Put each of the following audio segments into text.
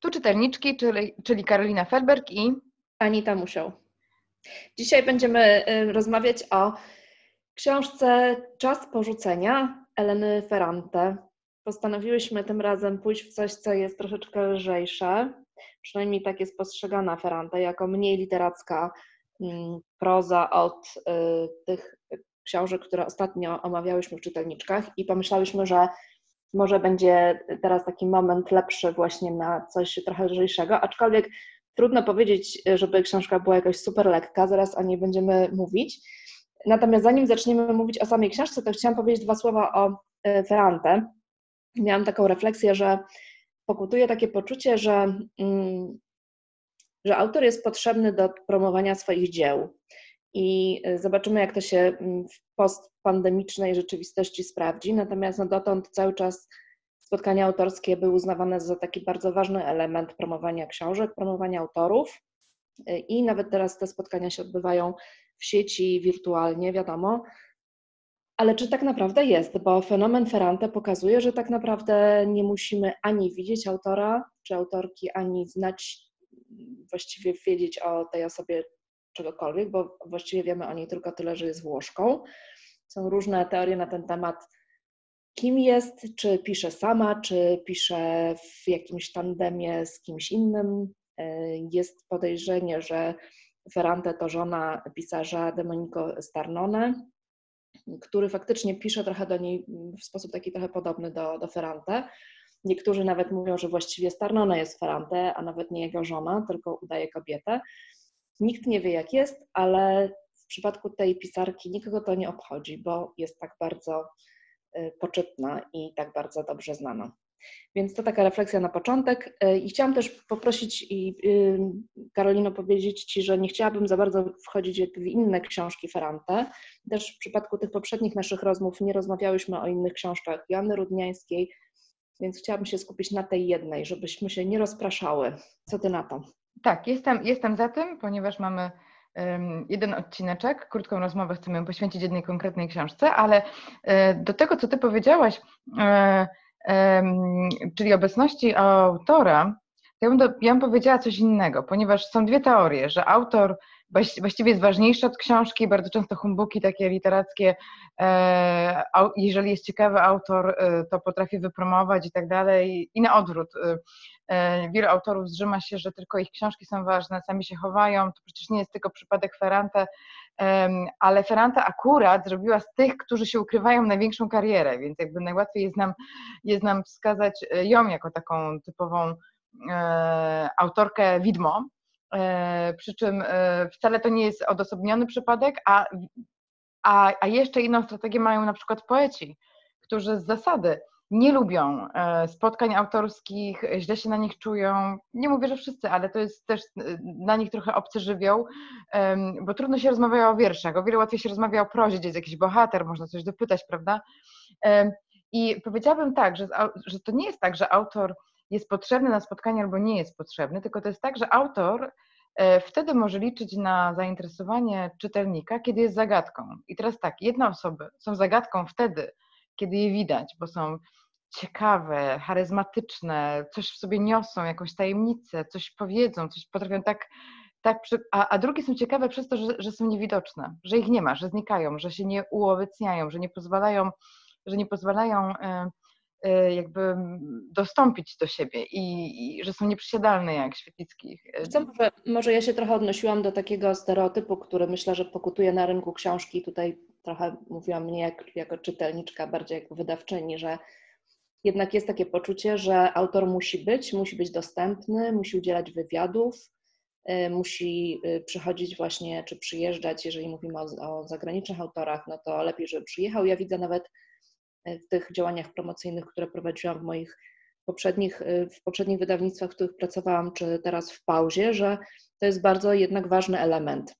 Tu czytelniczki, czyli, czyli Karolina Felberg i Anita Musiał. Dzisiaj będziemy y, rozmawiać o książce Czas porzucenia Eleny Ferrante. Postanowiłyśmy tym razem pójść w coś, co jest troszeczkę lżejsze. Przynajmniej tak jest postrzegana Ferrante, jako mniej literacka mm, proza od y, tych książek, które ostatnio omawiałyśmy w czytelniczkach i pomyślałyśmy, że może będzie teraz taki moment lepszy właśnie na coś trochę lżejszego, aczkolwiek trudno powiedzieć, żeby książka była jakaś super lekka, zaraz o niej będziemy mówić. Natomiast zanim zaczniemy mówić o samej książce, to chciałam powiedzieć dwa słowa o e, Ferrante. Miałam taką refleksję, że pokutuje takie poczucie, że, mm, że autor jest potrzebny do promowania swoich dzieł. I e, zobaczymy, jak to się mm, w postpandemicznej rzeczywistości sprawdzi. Natomiast no dotąd cały czas spotkania autorskie były uznawane za taki bardzo ważny element promowania książek, promowania autorów. E, I nawet teraz te spotkania się odbywają w sieci, wirtualnie, wiadomo. Ale czy tak naprawdę jest? Bo fenomen Ferrante pokazuje, że tak naprawdę nie musimy ani widzieć autora czy autorki, ani znać, właściwie wiedzieć o tej osobie czegokolwiek, bo właściwie wiemy o niej tylko tyle, że jest Włoszką. Są różne teorie na ten temat, kim jest, czy pisze sama, czy pisze w jakimś tandemie z kimś innym. E, jest podejrzenie, że Ferrante to żona pisarza Domenico Starnone, który faktycznie pisze trochę do niej w sposób taki trochę podobny do, do Ferrante. Niektórzy nawet mówią, że właściwie Starnone jest Ferrante, a nawet nie jego żona, tylko udaje kobietę. Nikt nie wie, jak jest, ale w przypadku tej pisarki nikogo to nie obchodzi, bo jest tak bardzo y, poczytna i tak bardzo dobrze znana. Więc to taka refleksja na początek. Y, I chciałam też poprosić i y, Karolino powiedzieć Ci, że nie chciałabym za bardzo wchodzić w inne książki Ferrante. Też w przypadku tych poprzednich naszych rozmów nie rozmawiałyśmy o innych książkach Joanny Rudniańskiej, więc chciałabym się skupić na tej jednej, żebyśmy się nie rozpraszały. Co Ty na to? Tak, jestem, jestem za tym, ponieważ mamy jeden odcineczek, krótką rozmowę chcemy poświęcić jednej konkretnej książce, ale e, do tego, co Ty powiedziałaś, e, czyli obecności autora, to ja bym, do, ja bym powiedziała coś innego, ponieważ są dwie teorie, że autor właściwie jest ważniejszy od książki, bardzo często humbuki takie literackie, e, jeżeli jest ciekawy autor, to potrafi wypromować i tak dalej, i na odwrót. E, wielu autorów zrzyma się, że tylko ich książki są ważne, sami się chowają. To przecież nie jest tylko przypadek Ferrante, ale Ferrante akurat zrobiła z tych, którzy się ukrywają, największą karierę, więc jakby najłatwiej jest nam, jest nam wskazać e, ją jako taką typową e, autorkę widmo. Przy czym wcale to nie jest odosobniony przypadek, a, a, a jeszcze inną strategię mają na przykład poeci, którzy z zasady nie lubią e, spotkań autorskich, źle się na nich czują. Nie mówię, że wszyscy, ale to jest też na nich trochę obcy żywioł, bo trudno się rozmawia o wierszach. O wiele łatwiej się rozmawia o prozie, gdzie jest jakiś bohater, można coś dopytać, prawda? I powiedziałabym tak, że, że to nie jest tak, że autor jest potrzebny na spotkanie albo nie jest potrzebny, tylko to jest tak, że autor e, wtedy może liczyć na zainteresowanie czytelnika, kiedy jest zagadką. I teraz tak, jedne osoby są zagadką wtedy, kiedy je widać, bo są ciekawe, charyzmatyczne, coś w sobie niosą, jakąś tajemnicę, coś powiedzą, coś potrafią tak, tak a, a drugie są ciekawe przez to, że, że są niewidoczne, że ich nie ma, że znikają, że się nie uobecniają, że nie pozwalają, że nie pozwalają e, jakby dostąpić do siebie i, i że są nieprzysiadalne jak Świetlickich. Co, może, może ja się trochę odnosiłam do takiego stereotypu, który myślę, że pokutuje na rynku książki. Tutaj trochę mówiłam mnie jak, jako czytelniczka, bardziej jako wydawczyni, że jednak jest takie poczucie, że autor musi być, musi być dostępny, musi udzielać wywiadów, y, musi y, przychodzić właśnie, czy przyjeżdżać, jeżeli mówimy o, o zagranicznych autorach, no to lepiej, żeby przyjechał. Ja widzę nawet y, w tych działaniach promocyjnych, które prowadziłam w moich poprzednich, w poprzednich wydawnictwach, w których pracowałam, czy teraz w pauzie, że to jest bardzo jednak ważny element.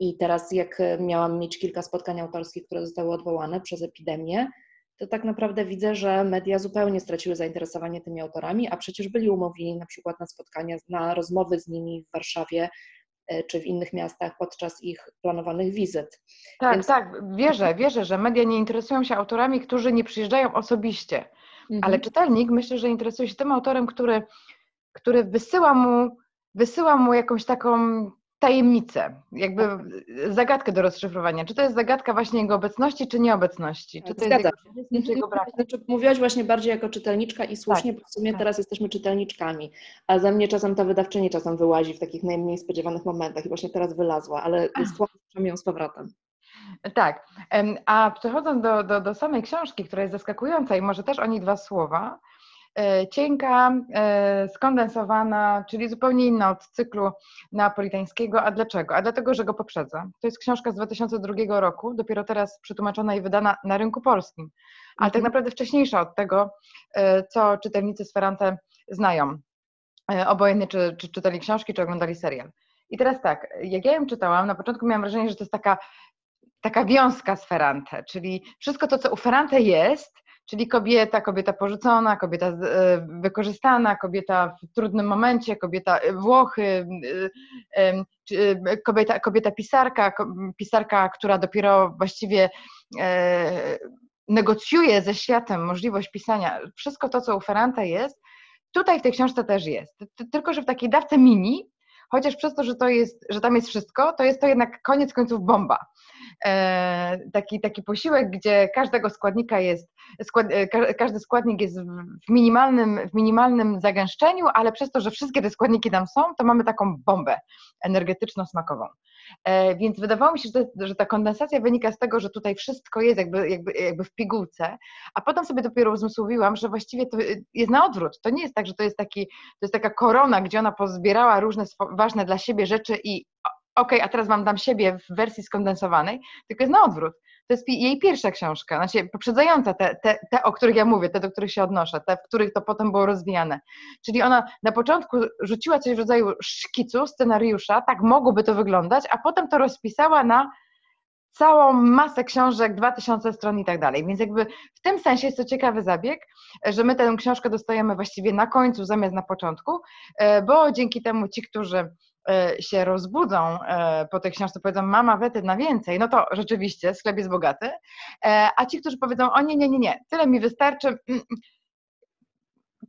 I teraz, jak miałam mieć kilka spotkań autorskich, które zostały odwołane przez epidemię, to tak naprawdę widzę, że media zupełnie straciły zainteresowanie tymi autorami, a przecież byli umówieni na przykład na spotkania, na rozmowy z nimi w Warszawie e, czy w innych miastach podczas ich planowanych wizyt. Tak, Więc... tak, wierzę, wierzę, że media nie interesują się autorami, którzy nie przyjeżdżają osobiście, mhm. ale czytelnik myślę, że interesuje się tym autorem, który który wysyła mu, wysyła mu jakąś taką tajemnicę, jakby zagadkę do rozszyfrowania. Czy to jest zagadka właśnie jego obecności, czy nieobecności? Czy to jest Zgadza czy jego braku? Znaczy, mówiłaś właśnie bardziej jako czytelniczka i słusznie, Tak, bo w sumie tak. teraz jesteśmy czytelniczkami, a za mnie czasem ta wydawczyni czasem wyłazi w takich najmniej spodziewanych momentach i właśnie teraz wylazła, ale stłamszam ją z powrotem. Tak. A przechodząc do, do, do samej książki, która jest zaskakująca i może też o niej dwa słowa. E, Cienka, e, skondensowana, czyli zupełnie inna od cyklu neapolitańskiego. A dlaczego? A dlatego, że go poprzedza. To jest książka z 2002 roku, dopiero teraz przetłumaczona i wydana na rynku polskim, ale tak Mhm. naprawdę wcześniejsza od tego, e, co czytelnicy z Ferrante znają. Obojętnie, czy, czy czytali książki, czy oglądali serial. I teraz tak, jak ja ją czytałam, na początku miałam wrażenie, że to jest taka taka wiązka z Ferrante, czyli wszystko to, co u Ferrante jest, czyli kobieta, kobieta porzucona, kobieta e, wykorzystana, kobieta w trudnym momencie, kobieta e, Włochy, e, kobieta, kobieta pisarka, pisarka, która dopiero właściwie negocjuje ze światem możliwość pisania, wszystko to, co u Ferrante jest, tutaj w tej książce też jest. Ty- Tylko, że w takiej dawce mini, chociaż przez to, że, to jest, że tam jest wszystko, to jest to jednak koniec końców bomba e, taki, taki posiłek, gdzie każdego składnika jest, skład, e, ka- każdy składnik jest w minimalnym, w minimalnym zagęszczeniu, ale przez to, że wszystkie te składniki tam są, to mamy taką bombę energetyczno-smakową. E, Więc wydawało mi się, że, to- że ta kondensacja wynika z tego, że tutaj wszystko jest jakby, jakby, jakby w pigułce, a potem sobie dopiero uzmysłowiłam, że właściwie to jest na odwrót. To nie jest tak, że to jest, taki, to jest taka korona, gdzie ona pozbierała różne ważne dla siebie rzeczy i o- okej, a teraz wam dam siebie w wersji skondensowanej, tylko jest na odwrót. To jest jej pierwsza książka, znaczy poprzedzająca te, te, te, o których ja mówię, te, do których się odnoszę, te, w których to potem było rozwijane. Czyli ona na początku rzuciła coś w rodzaju szkicu, scenariusza, tak mogłoby to wyglądać, a potem to rozpisała na całą masę książek, 2000 stron i tak dalej. Więc jakby w tym sensie jest to ciekawy zabieg, że my tę książkę dostajemy właściwie na końcu zamiast na początku, e, bo dzięki temu ci, którzy się rozbudzą e, po tej książce, powiedzą mama wety na więcej, no to rzeczywiście sklep jest bogaty, E, a ci, którzy powiedzą o nie, nie, nie, nie, tyle mi wystarczy, mm,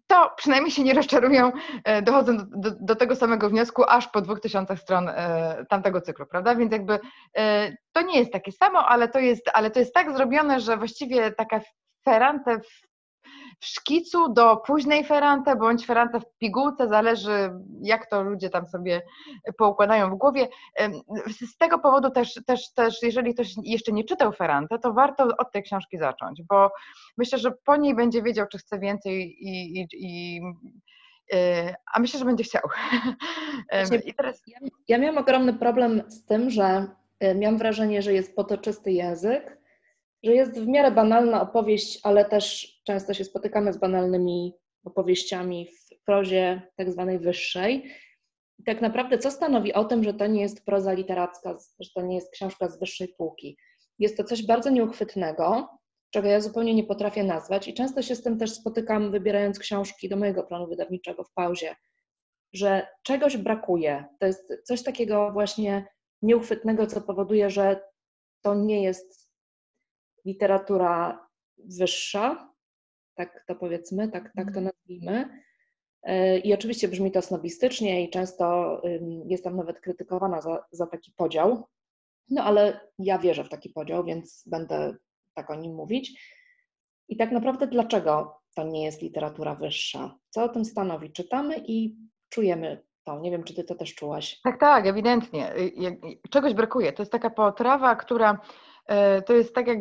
to przynajmniej się nie rozczarują, e, dochodzą do, do, do tego samego wniosku aż po 2000 stron e, tamtego cyklu, prawda? Więc jakby e, to nie jest takie samo, ale to jest, ale to jest tak zrobione, że właściwie taka ferrante w, szkicu do późnej ferrante, bądź ferrante w pigułce, zależy jak to ludzie tam sobie poukładają w głowie. Z tego powodu też, też, też jeżeli ktoś jeszcze nie czytał ferrante, to warto od tej książki zacząć, bo myślę, że po niej będzie wiedział, czy chce więcej i, i, i e, a myślę, że będzie chciał. Właśnie- teraz Ja, ja miałam ogromny problem z tym, że y, miałam wrażenie, że jest potoczysty język, że jest w miarę banalna opowieść, ale też często się spotykamy z banalnymi opowieściami w prozie tak zwanej wyższej. I tak naprawdę co stanowi o tym, że to nie jest proza literacka, że to nie jest książka z wyższej półki? Jest to coś bardzo nieuchwytnego, czego ja zupełnie nie potrafię nazwać i często się z tym też spotykam, wybierając książki do mojego planu wydawniczego w pauzie, że czegoś brakuje. To jest coś takiego właśnie nieuchwytnego, co powoduje, że to nie jest literatura wyższa, tak to powiedzmy, tak, tak to Mhm. nazwijmy. E, I oczywiście brzmi to snobistycznie i często jestem nawet krytykowana za, za taki podział, no ale ja wierzę w taki podział, więc będę tak o nim mówić. I tak naprawdę dlaczego to nie jest literatura wyższa? Co o tym stanowi? Czytamy i czujemy to. Nie wiem, czy ty to też czułaś. Tak, tak, ewidentnie. Y, jak- Czegoś brakuje. To jest taka potrawa, która to jest tak jak,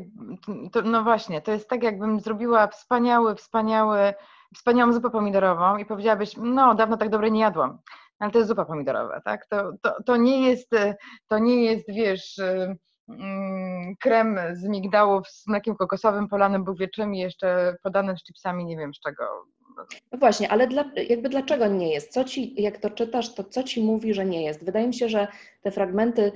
to, no właśnie, to jest tak jakbym zrobiła wspaniały, wspaniały, wspaniałą zupę pomidorową i powiedziałabyś, no dawno tak dobrej nie jadłam. Ale to jest zupa pomidorowa, tak? To, to, to nie jest, e, to nie jest, wiesz, e, mm, krem z migdałów z mlekiem kokosowym polanym Bóg wie czym i jeszcze podanym z chipsami, nie wiem z czego. No właśnie, ale dla, jakby dlaczego nie jest? Co ci, jak to czytasz, to co ci mówi, że nie jest? Wydaje mi się, że te fragmenty, e,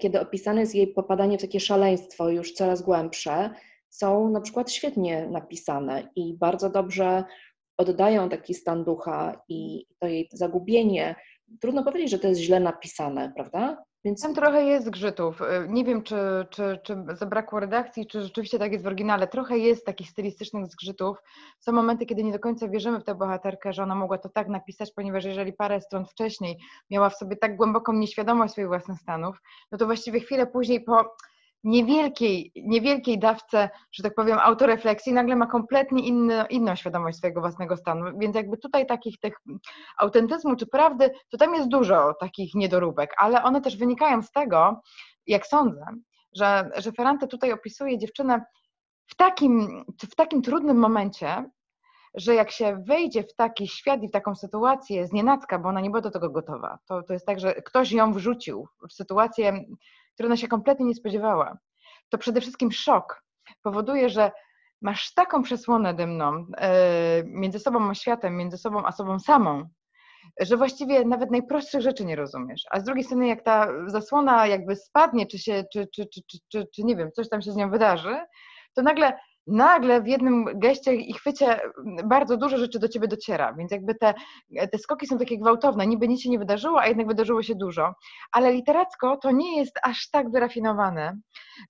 kiedy opisane jest jej popadanie w takie szaleństwo już coraz głębsze, są na przykład świetnie napisane i bardzo dobrze oddają taki stan ducha i to jej zagubienie. Trudno powiedzieć, że to jest źle napisane, prawda? Więc... Tam trochę jest zgrzytów. Y, nie wiem, czy, czy, czy zabrakło redakcji, czy rzeczywiście tak jest w oryginale. Trochę jest takich stylistycznych zgrzytów. Są momenty, kiedy nie do końca wierzymy w tę bohaterkę, że ona mogła to tak napisać, ponieważ jeżeli parę stron wcześniej miała w sobie tak głęboką nieświadomość swoich własnych stanów, no to właściwie chwilę później po niewielkiej, niewielkiej dawce, że tak powiem, autorefleksji, nagle ma kompletnie inny, inną świadomość swojego własnego stanu. Więc jakby tutaj takich tych autentyzmu czy prawdy, to tam jest dużo takich niedoróbek, ale one też wynikają z tego, jak sądzę, że, że Ferrante tutaj opisuje dziewczynę w takim, w takim trudnym momencie, że jak się wejdzie w taki świat i w taką sytuację z bo ona nie była do tego gotowa, to, to jest tak, że ktoś ją wrzucił w sytuację której ona się kompletnie nie spodziewała. To przede wszystkim szok powoduje, że masz taką przesłonę dymną e, między sobą a światem, między sobą a sobą samą, że właściwie nawet najprostszych rzeczy nie rozumiesz. A z drugiej strony, jak ta zasłona jakby spadnie, czy się, czy, czy, czy, czy, czy, czy nie wiem, coś tam się z nią wydarzy, to nagle nagle w jednym geście i chwycie bardzo dużo rzeczy do ciebie dociera, więc jakby te, te skoki są takie gwałtowne, niby nic się nie wydarzyło, a jednak wydarzyło się dużo, ale literacko to nie jest aż tak wyrafinowane,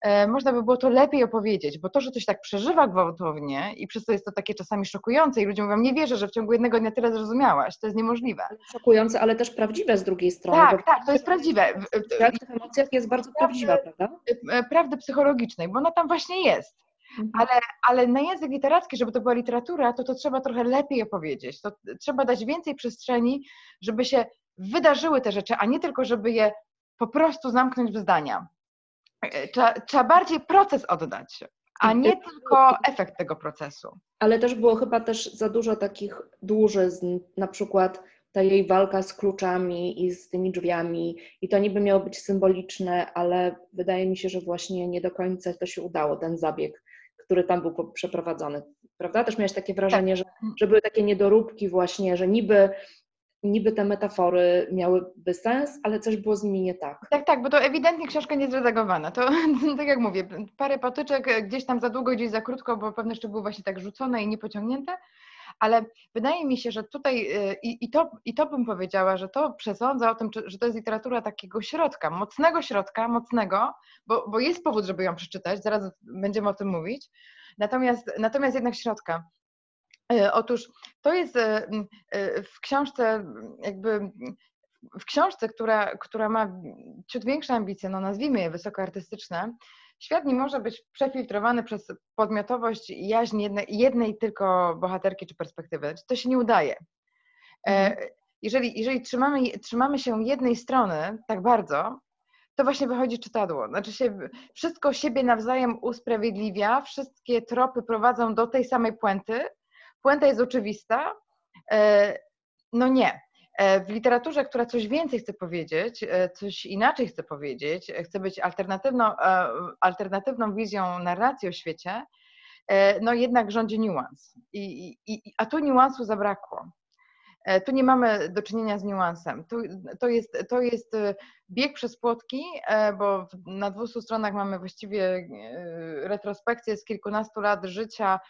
e, można by było to lepiej opowiedzieć, bo to, że coś tak przeżywa gwałtownie i przez to jest to takie czasami szokujące i ludzie mówią, nie wierzę, że w ciągu jednego dnia tyle zrozumiałaś, to jest niemożliwe. Szokujące, ale też prawdziwe z drugiej strony. Tak, tak, to jest prawdziwe. Tak, w tych emocjach jest bardzo prawdziwa, prawda? E, prawdy psychologicznej, bo ona tam właśnie jest. Mhm. Ale, ale na język literacki, żeby to była literatura, to to trzeba trochę lepiej opowiedzieć. To trzeba dać więcej przestrzeni, żeby się wydarzyły te rzeczy, a nie tylko, żeby je po prostu zamknąć w zdania. E, trzeba, trzeba bardziej proces oddać, a nie tylko efekt tego procesu. Ale też było chyba też za dużo takich dłużyzn, na przykład ta jej walka z kluczami i z tymi drzwiami, i to niby miało być symboliczne, ale wydaje mi się, że właśnie nie do końca to się udało, ten zabieg który tam był przeprowadzony. Prawda? Też miałeś takie wrażenie, tak. że, że były takie niedoróbki właśnie, że niby niby te metafory miałyby sens, ale coś było z nimi nie tak. Tak, tak, bo to ewidentnie książka nie zredagowana. To tak jak mówię, parę patyczek gdzieś tam za długo, gdzieś za krótko, bo pewne jeszcze były właśnie tak rzucone i niepociągnięte, ale wydaje mi się, że tutaj y, i, i, to, i to bym powiedziała, że to przesądza o tym, że to jest literatura takiego środka, mocnego środka, mocnego, bo, bo jest powód, żeby ją przeczytać, zaraz będziemy o tym mówić, natomiast, natomiast jednak środka. Y, otóż to jest y, w książce jakby w książce, która, która ma ciut większe ambicje, no nazwijmy je wysokoartystyczne, Świat nie może być przefiltrowany przez podmiotowość i jaźń jednej, jednej tylko bohaterki czy perspektywy. To się nie udaje. E, mhm. Jeżeli, jeżeli trzymamy, trzymamy się jednej strony tak bardzo, to właśnie wychodzi czytadło. Znaczy się, wszystko siebie nawzajem usprawiedliwia, wszystkie tropy prowadzą do tej samej puenty. Puenta jest oczywista. E, no nie. E, w literaturze, która coś więcej chce powiedzieć, e, coś inaczej chce powiedzieć, e, chce być alternatywną, alternatywną wizją narracji o świecie, no jednak rządzi niuans. I, i, a tu niuansu zabrakło. Tu nie mamy do czynienia z niuansem. Tu, to, jest, to jest bieg przez płotki, bo na 200 stronach mamy właściwie retrospekcję z kilkunastu lat życia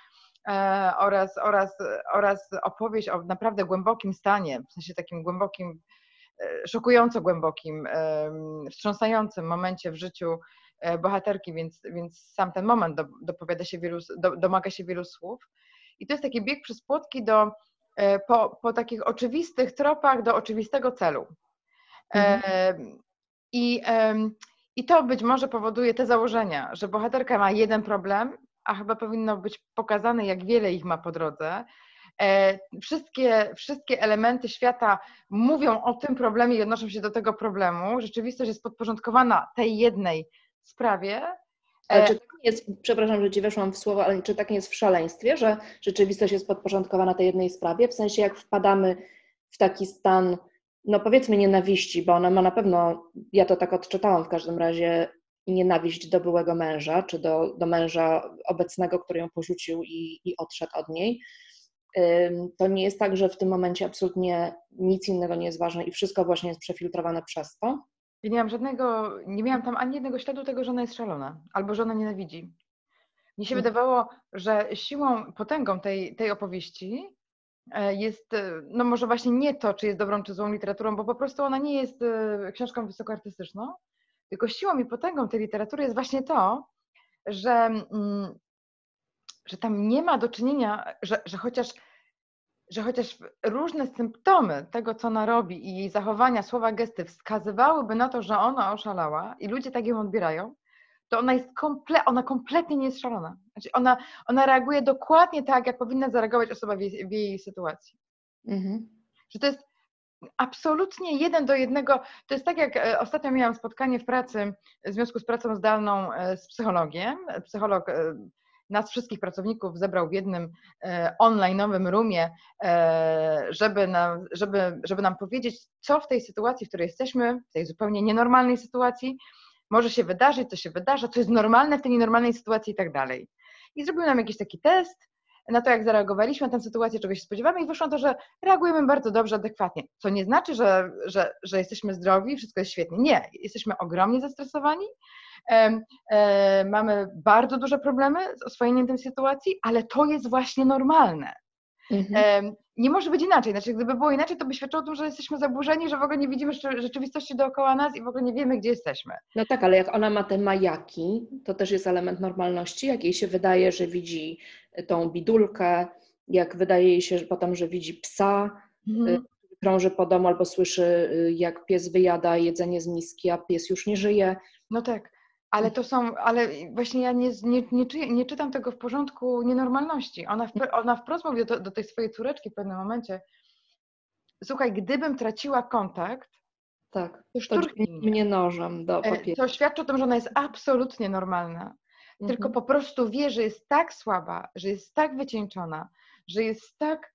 oraz, oraz, oraz opowieść o naprawdę głębokim stanie, w sensie takim głębokim, e, szokująco głębokim, wstrząsającym momencie w życiu e, bohaterki, więc, więc sam ten moment do, dopowiada się wielu, do, domaga się wielu słów. I to jest taki bieg przez płotki do, po, po takich oczywistych tropach do oczywistego celu. Mhm. I, I to być może powoduje te założenia, że bohaterka ma jeden problem a chyba powinno być pokazane, jak wiele ich ma po drodze. E, wszystkie, wszystkie elementy świata mówią o tym problemie i odnoszą się do tego problemu. Rzeczywistość jest podporządkowana tej jednej sprawie. Ale czy tak nie jest, przepraszam, że Ci weszłam w słowo, ale czy tak nie jest w szaleństwie, że rzeczywistość jest podporządkowana tej jednej sprawie? W sensie, jak wpadamy w taki stan, no powiedzmy nienawiści, bo ona ma na pewno, ja to tak odczytałam w każdym razie, nienawiść do byłego męża, czy do, do męża obecnego, który ją porzucił i, i odszedł od niej. To nie jest tak, że w tym momencie absolutnie nic innego nie jest ważne i wszystko właśnie jest przefiltrowane przez to. Ja nie mam żadnego, nie miałam tam ani jednego śladu tego, że ona jest szalona, albo że ona nienawidzi. Mi się hmm. wydawało, że siłą, potęgą tej, tej opowieści e, jest, e, no może właśnie nie to, czy jest dobrą, czy złą literaturą, bo po prostu ona nie jest e, książką wysokoartystyczną, Tylko siłą i potęgą tej literatury jest właśnie to, że, mm, że tam nie ma do czynienia, że, że chociaż że chociaż różne symptomy tego, co ona robi i jej zachowania, słowa, gesty wskazywałyby na to, że ona oszalała i ludzie tak ją odbierają, to ona jest komple ona kompletnie nie jest szalona. Znaczy ona, ona reaguje dokładnie tak, jak powinna zareagować osoba w jej, w jej sytuacji. Mhm. Że to jest absolutnie jeden do jednego. To jest tak, jak e, ostatnio miałam spotkanie w pracy w związku z pracą zdalną e, z psychologiem. Psycholog e, nas wszystkich pracowników zebrał w jednym online'owym roomie, żeby nam, żeby, żeby nam powiedzieć, co w tej sytuacji, w której jesteśmy, w tej zupełnie nienormalnej sytuacji, może się wydarzyć, co się wydarza, co jest normalne w tej nienormalnej sytuacji i tak dalej. I zrobił nam jakiś taki test na to, jak zareagowaliśmy na tę sytuację, czego się spodziewamy i wyszło to, że reagujemy bardzo dobrze, adekwatnie. Co nie znaczy, że, że, że jesteśmy zdrowi, wszystko jest świetnie. Nie, jesteśmy ogromnie zestresowani, e, e, mamy bardzo duże problemy z oswojeniem tej sytuacji, ale to jest właśnie normalne. Mhm. Nie może być inaczej. Znaczy, gdyby było inaczej, to by świadczyło o tym, że jesteśmy zaburzeni, że w ogóle nie widzimy rzeczywistości dookoła nas i w ogóle nie wiemy, gdzie jesteśmy. No tak, ale jak ona ma te majaki, to też jest element normalności. Jak jej się wydaje, że widzi tą bidulkę, jak wydaje jej się że potem, że widzi psa, mhm. Y, krąży po domu albo słyszy, y, jak pies wyjada jedzenie z miski, a pies już nie żyje. No tak. Ale to są, ale właśnie ja nie, nie, nie, nie czytam tego w porządku nienormalności. Ona, w, ona wprost mówi do, do tej swojej córeczki w pewnym momencie, słuchaj, gdybym traciła kontakt, tak, to mnie nożem do e, papieru. To świadczy o tym, że ona jest absolutnie normalna. Mhm. Tylko po prostu wie, że jest tak słaba, że jest tak wycieńczona, że jest tak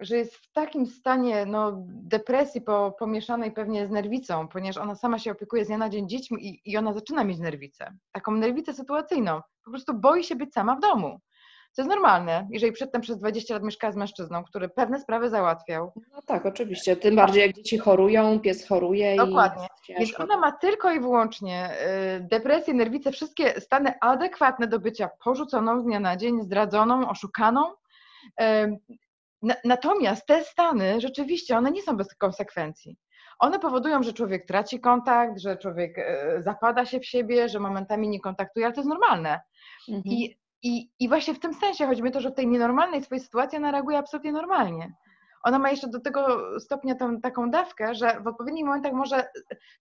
że jest w takim stanie no, depresji po, pomieszanej pewnie z nerwicą, ponieważ ona sama się opiekuje z dnia na dzień dziećmi i, i ona zaczyna mieć nerwicę. Taką nerwicę sytuacyjną. Po prostu boi się być sama w domu. Co jest normalne, jeżeli przedtem przez 20 lat mieszkała z mężczyzną, który pewne sprawy załatwiał. No tak, oczywiście. Tym bardziej jak dzieci chorują, pies choruje. Dokładnie. Więc ona ma tylko i wyłącznie y, depresję, nerwicę, wszystkie stany adekwatne do bycia porzuconą z dnia na dzień, zdradzoną, oszukaną. Natomiast te stany rzeczywiście one nie są bez konsekwencji. One powodują, że człowiek traci kontakt, że człowiek e, zapada się w siebie, że momentami nie kontaktuje, ale to jest normalne. Mhm. I, i, I właśnie w tym sensie o to, że w tej nienormalnej swojej sytuacji ona reaguje absolutnie normalnie ona ma jeszcze do tego stopnia tą, taką dawkę, że w odpowiednich momentach może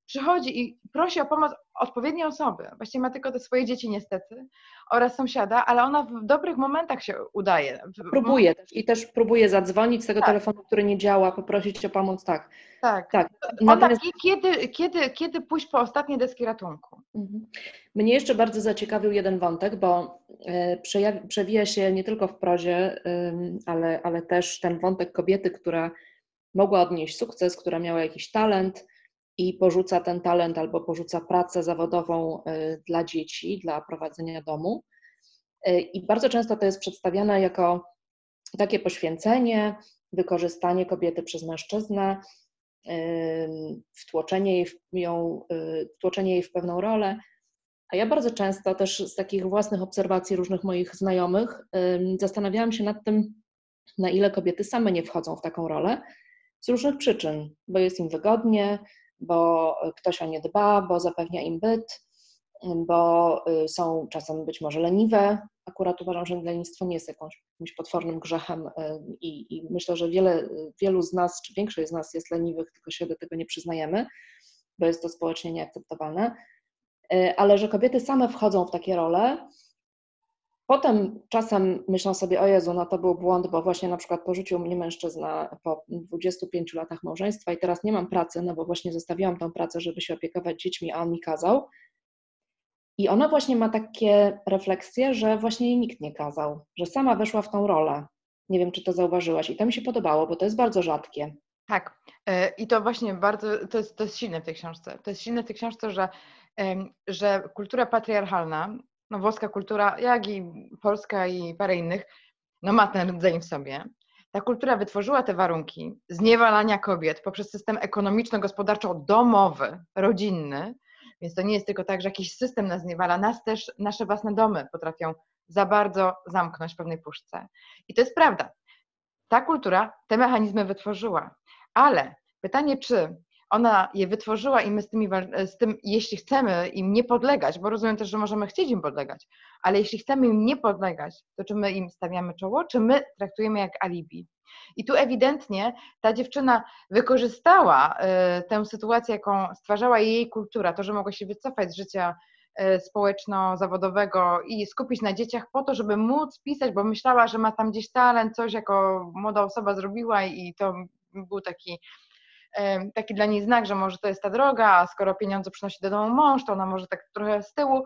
przychodzi i prosi o pomoc odpowiedniej osoby. Właściwie ma tylko te swoje dzieci niestety oraz sąsiada, ale ona w dobrych momentach się udaje. Próbuje też i też próbuje zadzwonić z tego tak. telefonu, który nie działa, poprosić o pomoc, tak. Tak. tak. Natomiast... Ona kiedy, kiedy, kiedy pójść po ostatnie deski ratunku? Mhm. Mnie jeszcze bardzo zaciekawił jeden wątek, bo e, przewija się nie tylko w prozie, ale, ale też ten wątek kobiety, która mogła odnieść sukces, która miała jakiś talent i porzuca ten talent albo porzuca pracę zawodową e, dla dzieci, dla prowadzenia domu. E, I bardzo często to jest przedstawiane jako takie poświęcenie, wykorzystanie kobiety przez mężczyznę, wtłoczenie jej w, ją, y, wtłoczenie jej w pewną rolę. A ja bardzo często też z takich własnych obserwacji różnych moich znajomych zastanawiałam się nad tym, na ile kobiety same nie wchodzą w taką rolę z różnych przyczyn, bo jest im wygodnie, bo ktoś o nie dba, bo zapewnia im byt, bo y, są czasem być może leniwe. Akurat uważam, że lenistwo nie jest jakąś, jakimś potwornym grzechem y, i, i, myślę, że wiele, wielu z nas, czy większość z nas jest leniwych, tylko się do tego nie przyznajemy, bo jest to społecznie nieakceptowalne. Y, ale że kobiety same wchodzą w takie role, Potem czasem myślą sobie, o Jezu, no to był błąd, bo właśnie na przykład porzucił mnie mężczyzna po 25 latach małżeństwa i teraz nie mam pracy, no bo właśnie zostawiłam tą pracę, żeby się opiekować dziećmi, a on mi kazał. I ona właśnie ma takie refleksje, że właśnie jej nikt nie kazał, że sama weszła w tą rolę. Nie wiem, czy to zauważyłaś. I to mi się podobało, bo to jest bardzo rzadkie. Tak. E, I to właśnie bardzo, to jest, to jest silne w tej książce. To jest silne w tej książce, że, że kultura patriarchalna, no włoska kultura, jak i polska i parę innych, no ma ten rdzeń w sobie. Ta kultura wytworzyła te warunki zniewalania kobiet poprzez system ekonomiczno-gospodarczo-domowy, rodzinny, więc to nie jest tylko tak, że jakiś system nas niewala, nas też nasze własne domy potrafią za bardzo zamknąć w pewnej puszce. I to jest prawda. Ta kultura te mechanizmy wytworzyła. Ale pytanie, czy ona je wytworzyła i my z, tymi, z tym, jeśli chcemy im nie podlegać, bo rozumiem też, że możemy chcieć im podlegać, ale jeśli chcemy im nie podlegać, to czy my im stawiamy czoło, czy my traktujemy jak alibi? I tu ewidentnie ta dziewczyna wykorzystała y, tę sytuację, jaką stwarzała jej kultura, to, że mogła się wycofać z życia y, społeczno-zawodowego i skupić na dzieciach po to, żeby móc pisać, bo myślała, że ma tam gdzieś talent, coś jako młoda osoba zrobiła i to był taki taki dla niej znak, że może to jest ta droga, a skoro pieniądze przynosi do domu mąż, to ona może tak trochę z tyłu.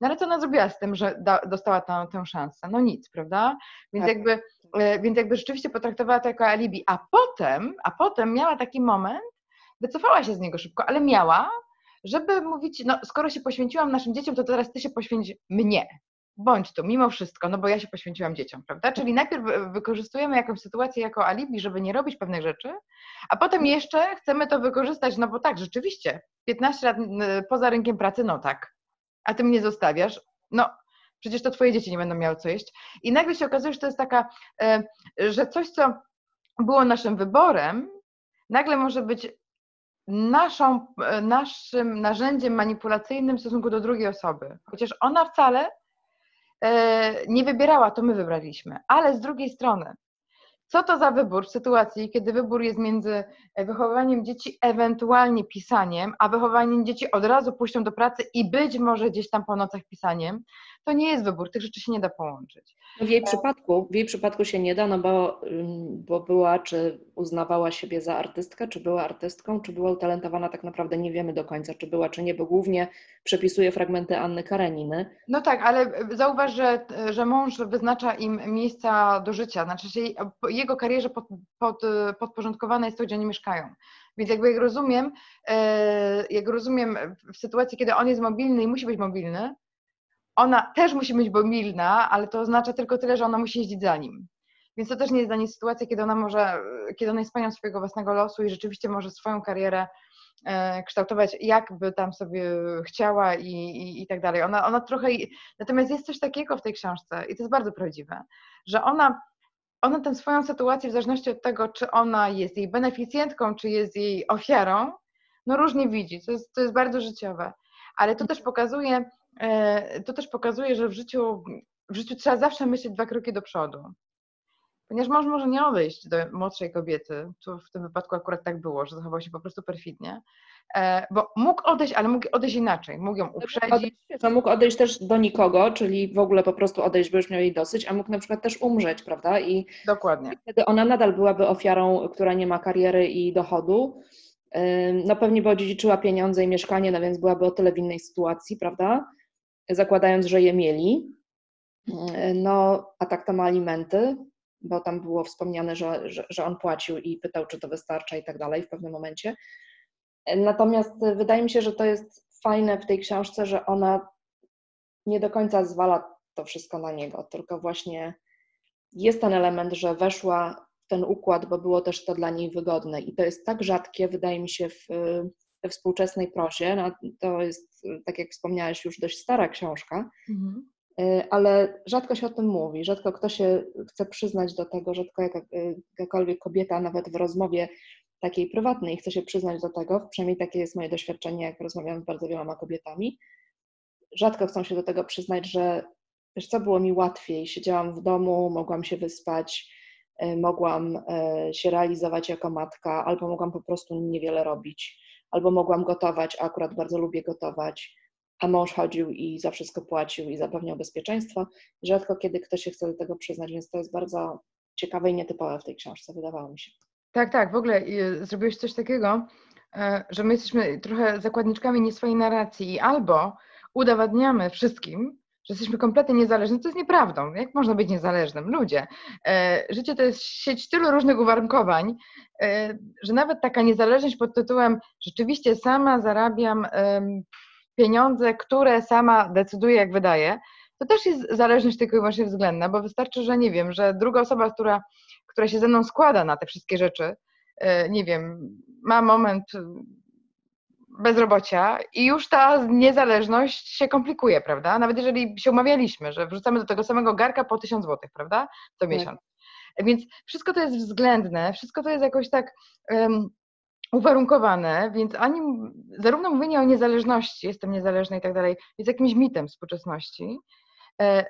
No ale co ona zrobiła z tym, że da, dostała tę, tę szansę? No nic, prawda? Więc, tak. jakby, więc jakby rzeczywiście potraktowała to jako alibi. A potem, a potem miała taki moment, wycofała się z niego szybko, ale miała, żeby mówić, no skoro się poświęciłam naszym dzieciom, to teraz ty się poświęć mnie bądź tu, mimo wszystko, no bo ja się poświęciłam dzieciom, prawda? Czyli najpierw wykorzystujemy jakąś sytuację jako alibi, żeby nie robić pewnych rzeczy, a potem jeszcze chcemy to wykorzystać, no bo tak, rzeczywiście, 15 lat poza rynkiem pracy, no tak, a ty mnie zostawiasz, no przecież to twoje dzieci nie będą miały co jeść. I nagle się okazuje, że to jest taka, e, że coś, co było naszym wyborem, nagle może być naszą, e, naszym narzędziem manipulacyjnym w stosunku do drugiej osoby. Chociaż ona wcale E, nie wybierała, to my wybraliśmy. Ale z drugiej strony, co to za wybór w sytuacji, kiedy wybór jest między wychowywaniem dzieci, ewentualnie pisaniem, a wychowaniem dzieci od razu pójścią do pracy i być może gdzieś tam po nocach pisaniem? To nie jest wybór, tych rzeczy się nie da połączyć. W jej przypadku, w jej przypadku się nie da, no bo, bo była, czy uznawała siebie za artystkę, czy była artystką, czy była utalentowana, tak naprawdę nie wiemy do końca, czy była, czy nie, bo głównie przepisuje fragmenty Anny Kareniny. No tak, ale zauważ, że, że mąż wyznacza im miejsca do życia, znaczy się jego karierze pod, pod, podporządkowane jest to, gdzie oni mieszkają. Więc jakby jak rozumiem, jak rozumiem w sytuacji, kiedy on jest mobilny i musi być mobilny, ona też musi być mobilna, ale to oznacza tylko tyle, że ona musi jeździć za nim. Więc to też nie jest dla niej sytuacja, kiedy ona może, kiedy ona jest panią swojego własnego losu i rzeczywiście może swoją karierę e, kształtować, jakby tam sobie chciała i, i, i tak dalej. Ona, ona trochę. Natomiast jest coś takiego w tej książce, i to jest bardzo prawdziwe, że ona ona tę swoją sytuację, w zależności od tego, czy ona jest jej beneficjentką, czy jest jej ofiarą, no różnie widzi. To jest, to jest bardzo życiowe. Ale to też pokazuje, to też pokazuje, że w życiu, w życiu trzeba zawsze myśleć dwa kroki do przodu. Ponieważ mąż może nie odejść do młodszej kobiety, tu w tym wypadku akurat tak było, że zachował się po prostu perfidnie, E, bo mógł odejść, ale mógł odejść inaczej, mógł ją uprzedzić. No mógł odejść też do nikogo, czyli w ogóle po prostu odejść, bo już miał jej dosyć, a mógł na przykład też umrzeć, prawda? I Dokładnie. Wtedy ona nadal byłaby ofiarą, która nie ma kariery i dochodu. No pewnie by odziedziczyła pieniądze i mieszkanie, no więc byłaby o tyle w innej sytuacji, prawda? Zakładając, że je mieli. No, a tak to ma alimenty, bo tam było wspomniane, że, że, że on płacił i pytał, czy to wystarcza i tak dalej w pewnym momencie. Natomiast wydaje mi się, że to jest fajne w tej książce, że ona nie do końca zwala to wszystko na niego, tylko właśnie jest ten element, że weszła w ten układ, bo było też to dla niej wygodne. I to jest tak rzadkie, wydaje mi się, w, we współczesnej prozie. No, to jest, tak jak wspomniałeś, już dość stara książka, mhm. ale rzadko się o tym mówi, rzadko kto się chce przyznać do tego, rzadko jakakolwiek kobieta, nawet w rozmowie takiej prywatnej. Chcę się przyznać do tego, przynajmniej takie jest moje doświadczenie, jak rozmawiam z bardzo wieloma kobietami. Rzadko chcą się do tego przyznać, że wiesz co, było mi łatwiej, siedziałam w domu, mogłam się wyspać, e, mogłam się realizować jako matka, albo mogłam po prostu niewiele robić, albo mogłam gotować, a akurat bardzo lubię gotować, a mąż chodził i za wszystko płacił i zapewniał bezpieczeństwo. Rzadko kiedy ktoś się chce do tego przyznać, więc to jest bardzo ciekawe i nietypowe w tej książce, wydawało mi się. Tak, tak, w ogóle zrobiłeś coś takiego, e, że my jesteśmy trochę zakładniczkami nie swojej narracji i albo udowadniamy wszystkim, że jesteśmy kompletnie niezależni, to jest nieprawdą. Jak można być niezależnym? Ludzie. E, życie to jest sieć tylu różnych uwarunkowań, e, że nawet taka niezależność pod tytułem rzeczywiście sama zarabiam pieniądze, które sama decyduję, jak wydaję, to też jest zależność tylko i wyłącznie względna, bo wystarczy, że nie wiem, że druga osoba, która która się ze mną składa na te wszystkie rzeczy, e, nie wiem, ma moment bezrobocia i już ta niezależność się komplikuje, prawda? Nawet jeżeli się umawialiśmy, że wrzucamy do tego samego garka po 1000 zł, prawda? Co tak. miesiąc. Więc wszystko to jest względne, wszystko to jest jakoś tak um, uwarunkowane, więc ani zarówno mówienie o niezależności, jestem niezależna i tak dalej, jest jakimś mitem współczesności, e,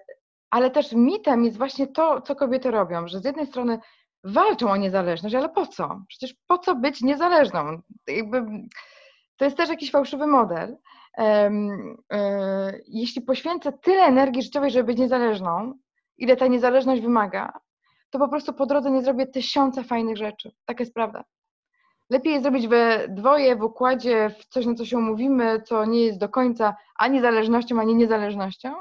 ale też mitem jest właśnie to, co kobiety robią, że z jednej strony walczą o niezależność, ale po co? Przecież po co być niezależną? Jakby, to jest też jakiś fałszywy model. E, jeśli poświęcę tyle energii życiowej, żeby być niezależną, ile ta niezależność wymaga, to po prostu po drodze nie zrobię tysiąca fajnych rzeczy. Tak jest prawda. Lepiej jest zrobić we dwoje, w układzie, w coś, na co się umówimy, co nie jest do końca ani zależnością, ani niezależnością,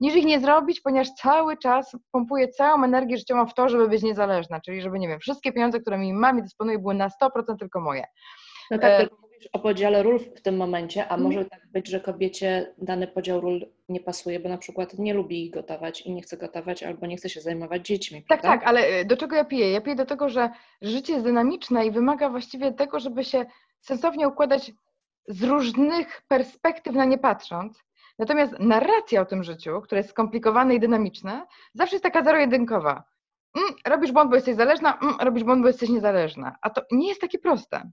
niż ich nie zrobić, ponieważ cały czas pompuję całą energię życiową w to, żeby być niezależna, czyli żeby, nie wiem, wszystkie pieniądze, którymi mam i dysponuję, były na 100% tylko moje. No tak, e... o podziale ról w tym momencie, a może tak być, że kobiecie dany podział ról nie pasuje, bo na przykład nie lubi gotować i nie chce gotować albo nie chce się zajmować dziećmi. Tak, prawda? tak, ale e, do czego ja piję? Ja piję do tego, że życie jest dynamiczne i wymaga właściwie tego, żeby się sensownie układać z różnych perspektyw na nie patrząc. Natomiast narracja o tym życiu, które jest skomplikowane i dynamiczne, zawsze jest taka zero-jedynkowa. Mm, robisz błąd, bo jesteś zależna, mm, robisz błąd, bo jesteś niezależna. A to nie jest takie proste.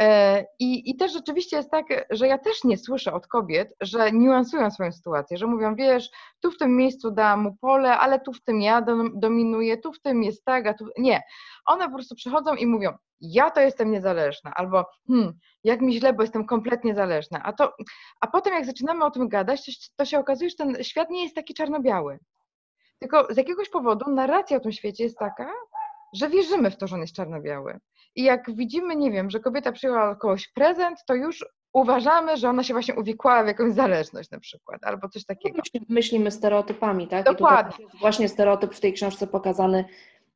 E, I, I też rzeczywiście jest tak, że ja też nie słyszę od kobiet, że niuansują swoją sytuację, że mówią, wiesz, tu w tym miejscu dam mu pole, ale tu w tym ja dominuję, tu w tym jest tak, a tu. Nie. One po prostu przychodzą i mówią, ja to jestem niezależna, albo hmm, jak mi źle, bo jestem kompletnie zależna. A, to, a potem, jak zaczynamy o tym gadać, to, to się okazuje, że ten świat nie jest taki czarno-biały. Tylko z jakiegoś powodu narracja o tym świecie jest taka, że wierzymy w to, że on jest czarno-biały. I jak widzimy, nie wiem, że kobieta przyjęła kogoś prezent, to już uważamy, że ona się właśnie uwikłała w jakąś zależność na przykład, albo coś takiego. Myślimy stereotypami, tak? Dokładnie. Właśnie stereotyp w tej książce pokazany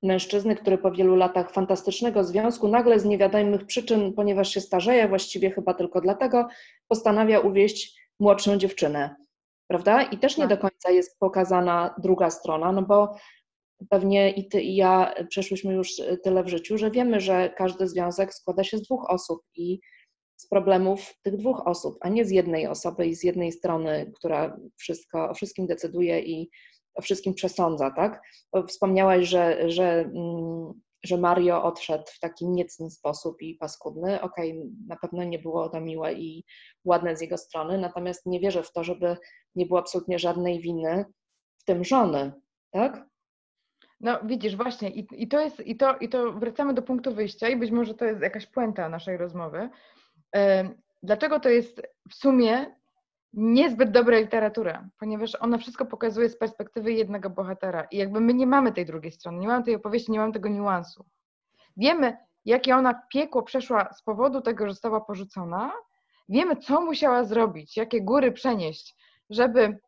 mężczyzny, który po wielu latach fantastycznego związku nagle z niewiadomych przyczyn, ponieważ się starzeje, właściwie chyba tylko dlatego, postanawia uwieść młodszą dziewczynę. Prawda? I też nie tak. do końca jest pokazana druga strona, no bo pewnie i ty i ja przeszłyśmy już tyle w życiu, że wiemy, że każdy związek składa się z dwóch osób i z problemów tych dwóch osób, a nie z jednej osoby i z jednej strony, która wszystko, o wszystkim decyduje i o wszystkim przesądza, tak? Wspomniałaś, że, że, mm, że Mario odszedł w taki niecny sposób i paskudny. Okej, okay, na pewno nie było to miłe i ładne z jego strony, natomiast nie wierzę w to, żeby nie było absolutnie żadnej winy, w tym żony, tak? No widzisz, właśnie i, i, to jest, i to, i to wracamy do punktu wyjścia i być może to jest jakaś puenta naszej rozmowy. Dlaczego to jest w sumie niezbyt dobra literatura? Ponieważ ona wszystko pokazuje z perspektywy jednego bohatera i jakby my nie mamy tej drugiej strony, nie mamy tej opowieści, nie mamy tego niuansu. Wiemy, jakie ona piekło przeszła z powodu tego, że została porzucona, wiemy, co musiała zrobić, jakie góry przenieść, żeby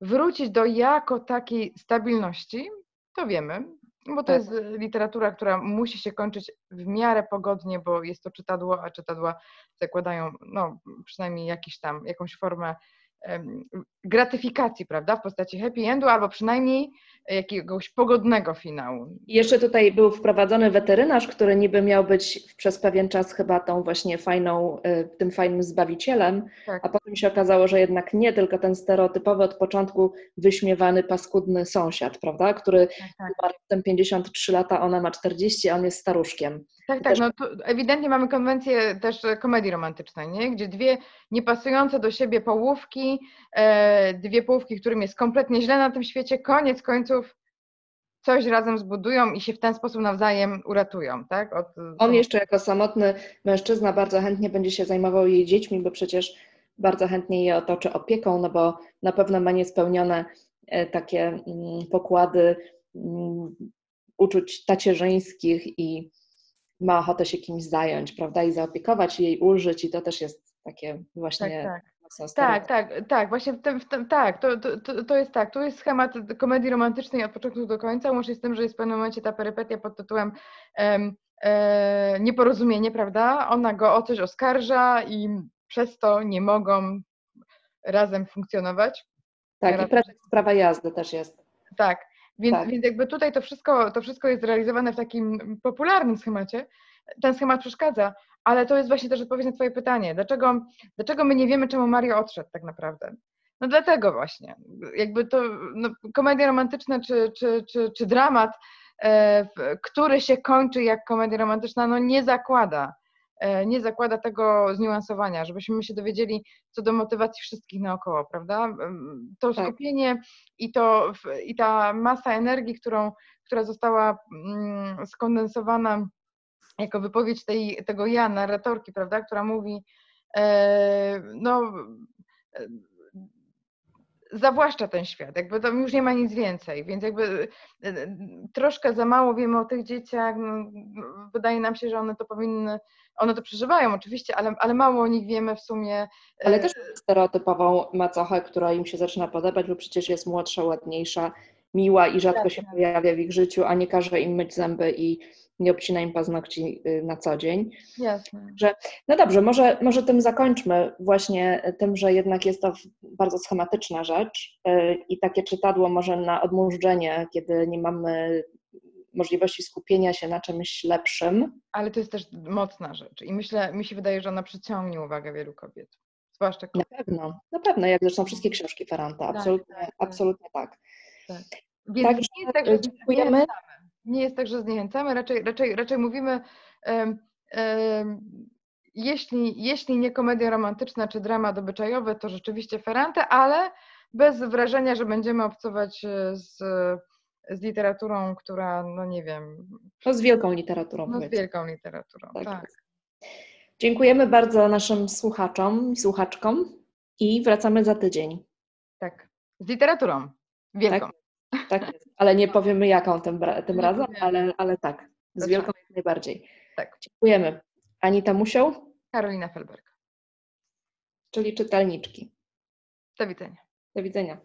wrócić do jako takiej stabilności, to wiemy, bo to tak. jest literatura, która musi się kończyć w miarę pogodnie, bo jest to czytadło, a czytadła zakładają no, przynajmniej jakiś tam, jakąś formę gratyfikacji, prawda, w postaci happy endu, albo przynajmniej jakiegoś pogodnego finału. Jeszcze tutaj był wprowadzony weterynarz, który niby miał być przez pewien czas chyba tą właśnie fajną, y, tym fajnym zbawicielem, tak. a potem się okazało, że jednak nie, tylko ten stereotypowy od początku wyśmiewany, paskudny sąsiad, prawda, który tak, tak. ma raptem 53 lata, ona ma 40, a on jest staruszkiem. Tak, tak, no ewidentnie mamy konwencję też komedii romantycznej, nie? gdzie dwie niepasujące do siebie połówki, e, dwie połówki, którym jest kompletnie źle na tym świecie, koniec końców coś razem zbudują i się w ten sposób nawzajem uratują, tak? Od... On jeszcze jako samotny mężczyzna bardzo chętnie będzie się zajmował jej dziećmi, bo przecież bardzo chętnie je otoczy opieką, no bo na pewno ma niespełnione e, takie mm, pokłady mm, uczuć tacierzyńskich i ma ochotę się kimś zająć, prawda, i zaopiekować, jej ulżyć i to też jest takie właśnie... Tak, tak. Tak, tak, tak, właśnie w tym, w tym tak, to, to, to jest tak, tu jest schemat komedii romantycznej od początku do końca, łącznie z tym, że jest w pewnym momencie ta perypetia pod tytułem um, e, nieporozumienie, prawda, ona go o coś oskarża i przez to nie mogą razem funkcjonować. Tak, razem. i prawa jazdy też jest. Tak, więc, tak. więc jakby tutaj to wszystko, to wszystko jest realizowane w takim popularnym schemacie. Ten schemat przeszkadza, ale to jest właśnie też odpowiedź na Twoje pytanie. Dlaczego, dlaczego my nie wiemy, czemu Mario odszedł tak naprawdę? No dlatego właśnie. Jakby to no, komedia romantyczna czy, czy, czy, czy dramat, e, który się kończy jak komedia romantyczna, no nie zakłada nie zakłada tego zniuansowania, żebyśmy się dowiedzieli co do motywacji wszystkich naokoło, prawda? To Tak. skupienie i, to, i ta masa energii, którą, która została mm, skondensowana jako wypowiedź tej, tego ja, narratorki, prawda, która mówi, e, no, e, zawłaszcza ten świat, jakby tam już nie ma nic więcej, więc jakby e, e, troszkę za mało wiemy o tych dzieciach, no, wydaje nam się, że one to powinny, one to przeżywają oczywiście, ale, ale mało o nich wiemy w sumie. e, Ale też stereotypową macochę, która im się zaczyna podobać, bo przecież jest młodsza, ładniejsza, miła i rzadko się Jasne. pojawia w ich życiu, a nie każe im myć zęby i nie obcina im paznokci y, na co dzień. Jasne. No dobrze, może, może tym zakończmy właśnie tym, że jednak jest to bardzo schematyczna rzecz y, i takie czytadło może na odmóżdżenie, kiedy nie mamy możliwości skupienia się na czymś lepszym. Ale to jest też mocna rzecz i myślę, mi się wydaje, że ona przyciągnie uwagę wielu kobiet, zwłaszcza Na kobiet. pewno, na pewno, jak zresztą wszystkie książki Ferranta, absolutnie, tak, tak. absolutnie tak. Więc Także, tak, że y, dziękujemy. Nie jest tak, że zniechęcamy, raczej, raczej, raczej mówimy, em, em, jeśli, jeśli nie komedia romantyczna czy dramat obyczajowy, to rzeczywiście Ferrante, ale bez wrażenia, że będziemy obcować e, z, z literaturą, która, no nie wiem, No z wielką literaturą. no z wielką literaturą. Tak Tak. Dziękujemy bardzo naszym słuchaczom i słuchaczkom i wracamy za tydzień. tak. Z literaturą. Wielką. Tak jest. Ale nie powiemy jaką tym, tym razem, ale, ale tak, z wielką jak najbardziej. Tak. Dziękujemy. Anita Musiał, Karolina Felberg. czyli czytelniczki. Do widzenia. Do widzenia.